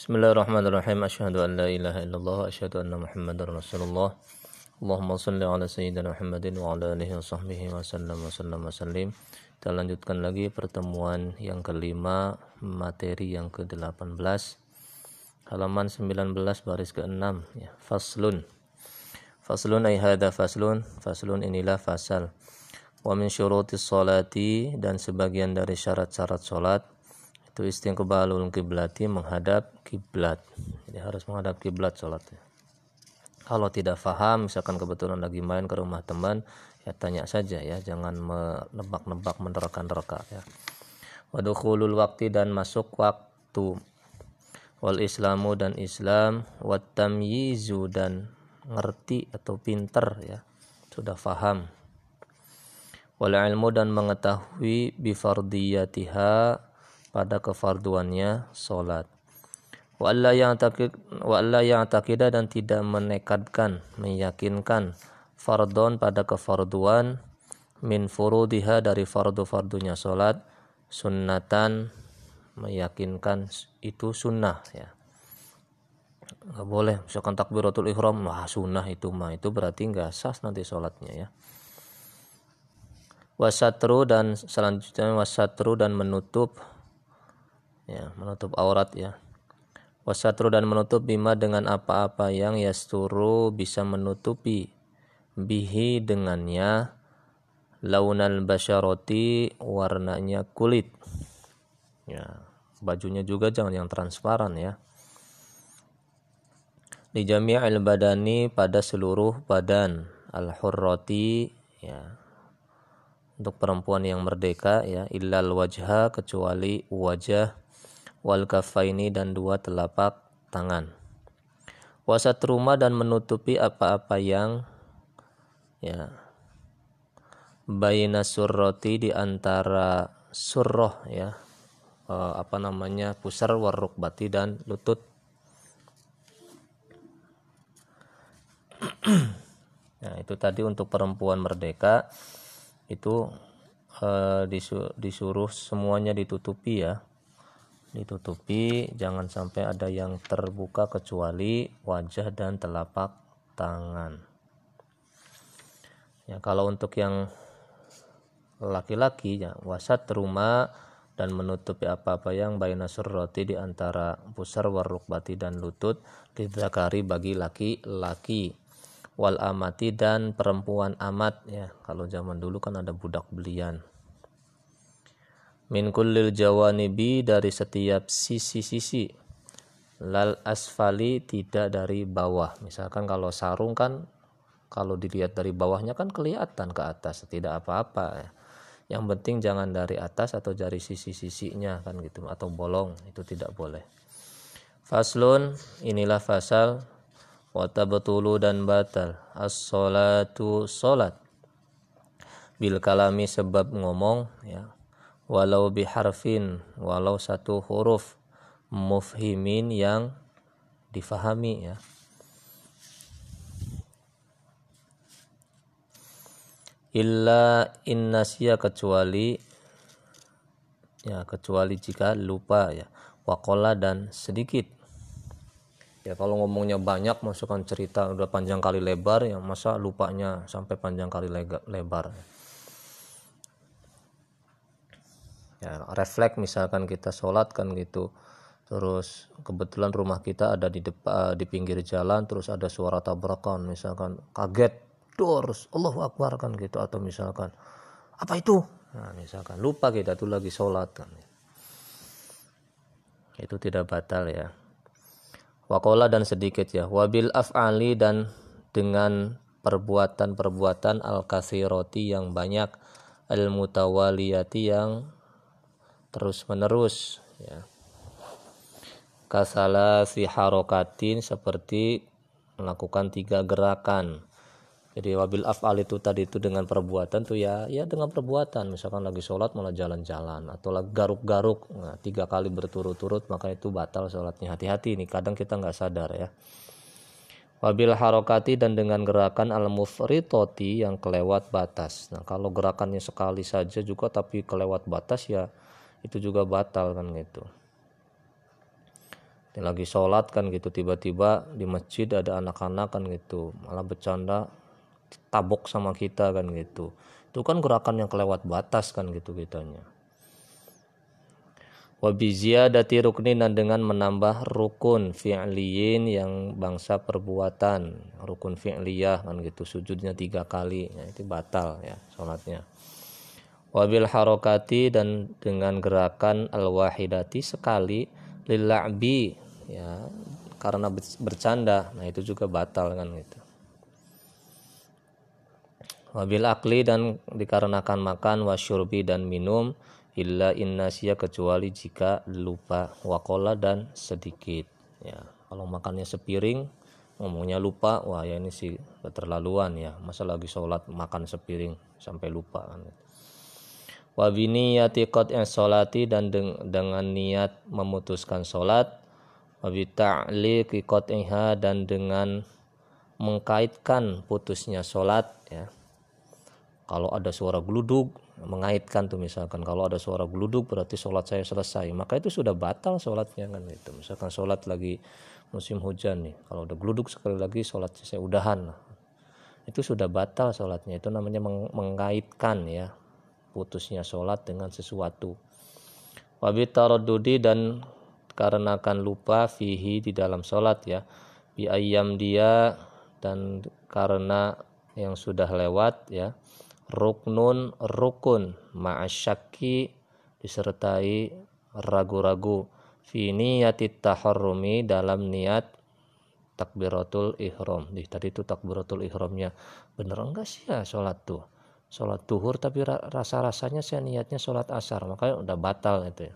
Bismillahirrahmanirrahim. Asyhadu an la ilaha illallah asyhadu anna Muhammadar Rasulullah. Allahumma salli ala sayyidina Muhammadin wa ala alihi wa sahbihi wa sallam wa sallam wa sallim. Kita lanjutkan lagi pertemuan yang kelima, materi yang ke-18. Halaman 19 baris ke-6 ya. Faslun. Faslun ay hadha faslun. Faslun inilah fasal. Wa min syurutis salati dan sebagian dari syarat-syarat salat itu istiqbalul kiblati menghadap kiblat. Jadi harus menghadap kiblat sholatnya. Kalau tidak faham, misalkan kebetulan lagi main ke rumah teman, ya tanya saja ya, jangan menebak-nebak menerka-nerka ya. Wadukhulul waktu dan masuk waktu. Wal islamu dan Islam, wat tamyizu dan ngerti atau pinter ya, sudah faham. Wal ilmu dan mengetahui bifardiyatiha pada kefarduannya solat. Wa alla yang takid wa alla yang takidah dan tidak menekadkan, meyakinkan fardon pada kefarduan min furudiha dari fardu-fardunya solat sunnatan meyakinkan itu sunnah ya nggak boleh misalkan takbiratul ihram wah sunnah itu mah itu berarti nggak sah nanti sholatnya ya wasatru dan selanjutnya wasatru dan menutup ya menutup aurat ya. Wasatru dan menutup bima dengan apa-apa yang yasturu bisa menutupi bihi dengannya. Launal basyaroti warnanya kulit. Ya bajunya juga jangan yang transparan ya. Di jami'il badani pada seluruh badan. Al hurroti ya. Untuk perempuan yang merdeka ya. Illal wajha kecuali wajah wal kafaini dan dua telapak tangan. Wasat rumah dan menutupi apa-apa yang ya bayina surroti di antara surroh ya e, apa namanya pusar warukbati dan lutut nah itu tadi untuk perempuan merdeka itu e, disuruh semuanya ditutupi ya ditutupi jangan sampai ada yang terbuka kecuali wajah dan telapak tangan. Ya kalau untuk yang laki-laki ya wasat rumah dan menutupi apa-apa yang baina surroti di antara pusar warukbati dan lutut lidzakari bagi laki-laki. Wal amati dan perempuan amat ya. Kalau zaman dulu kan ada budak belian min kullil jawanibi dari setiap sisi-sisi. Lal asfali tidak dari bawah. Misalkan kalau sarung kan kalau dilihat dari bawahnya kan kelihatan ke atas tidak apa-apa ya. yang penting jangan dari atas atau dari sisi-sisinya kan gitu atau bolong itu tidak boleh. Faslun inilah fasal wata betulu dan batal as-salatu salat. Bil kalami sebab ngomong ya walau biharfin walau satu huruf mufhimin yang difahami ya. Illa innasya kecuali ya kecuali jika lupa ya. Wakola dan sedikit. Ya kalau ngomongnya banyak masukkan cerita udah panjang kali lebar ya masa lupanya sampai panjang kali lebar ya refleks misalkan kita sholat kan gitu terus kebetulan rumah kita ada di depan di pinggir jalan terus ada suara tabrakan misalkan kaget terus Allah Akbar kan gitu atau misalkan apa itu? Nah misalkan lupa kita tuh lagi sholat kan. Itu tidak batal ya. Wakola dan sedikit ya. Wabil af'ali dan dengan perbuatan-perbuatan al-kathiroti yang banyak al-mutawaliyati yang terus menerus ya. Kasala si harokatin seperti melakukan tiga gerakan. Jadi wabil afal itu tadi itu dengan perbuatan tuh ya ya dengan perbuatan. Misalkan lagi sholat malah jalan-jalan. Atau lagi garuk-garuk. Nah, tiga kali berturut-turut maka itu batal sholatnya. Hati-hati nih kadang kita nggak sadar ya. Wabil harokati dan dengan gerakan al mufritoti yang kelewat batas. Nah kalau gerakannya sekali saja juga tapi kelewat batas ya itu juga batal kan gitu. Lagi sholat kan gitu tiba-tiba di masjid ada anak-anak kan gitu. Malah bercanda tabok sama kita kan gitu. Itu kan gerakan yang kelewat batas kan gitu kitanya. Wabiziyadati ruknin dengan menambah rukun fi'liyin yang bangsa perbuatan. Rukun fi'liyah kan gitu sujudnya tiga kali. Ya, itu batal ya sholatnya wabil harokati dan dengan gerakan al wahidati sekali lil'abi ya karena bercanda. Nah itu juga batal kan gitu. Wabil akli dan dikarenakan makan wasyurbi dan minum illa innasia kecuali jika lupa wakola dan sedikit ya. Kalau makannya sepiring ngomongnya lupa wah ya ini sih keterlaluan ya. Masa lagi sholat makan sepiring sampai lupa kan wabini yati yang sholati dan dengan niat memutuskan sholat. Wabita'liqi qat'iha dan dengan mengkaitkan putusnya sholat ya. Kalau ada suara geluduk mengaitkan tuh misalkan. Kalau ada suara geluduk berarti sholat saya selesai. Maka itu sudah batal sholatnya kan itu misalkan sholat lagi musim hujan nih. Kalau udah geluduk sekali lagi sholat saya udahan itu sudah batal sholatnya. Itu namanya mengaitkan ya putusnya sholat dengan sesuatu. Wabitarodudi dan karena akan lupa fihi di dalam sholat ya. Bi ayam dia dan karena yang sudah lewat ya. Ruknun rukun ma'asyaki disertai ragu-ragu. Fi niyati taharrumi dalam niat takbiratul ihram. Di tadi itu takbiratul ihramnya. Bener enggak sih ya sholat tuh? Sholat duhur tapi rasa-rasanya saya niatnya sholat asar. Makanya udah batal itu ya.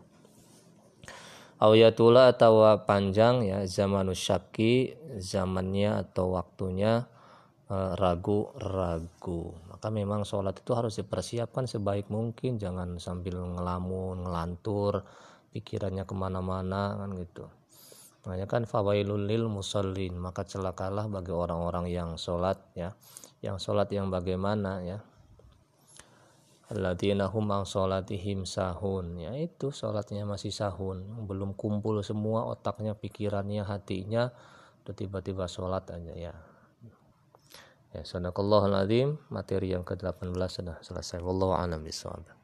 Awiyatula atau panjang ya zamanus syaki zamannya atau waktunya eh, ragu-ragu. Maka memang sholat itu harus dipersiapkan sebaik mungkin. Jangan sambil ngelamun ngelantur pikirannya ke mana-mana kan gitu. Makanya kan fawailul lil musallin. Maka celakalah bagi orang-orang yang sholat ya. Yang sholat yang bagaimana ya alladzina hum an sahun. Ya itu salatnya masih sahun. Belum kumpul semua otaknya pikirannya hatinya. Udah tiba-tiba sholat aja ya. Ya sadaqallahul azim. Materi yang ke-18 sudah selesai. Wallahu a'lam bishawab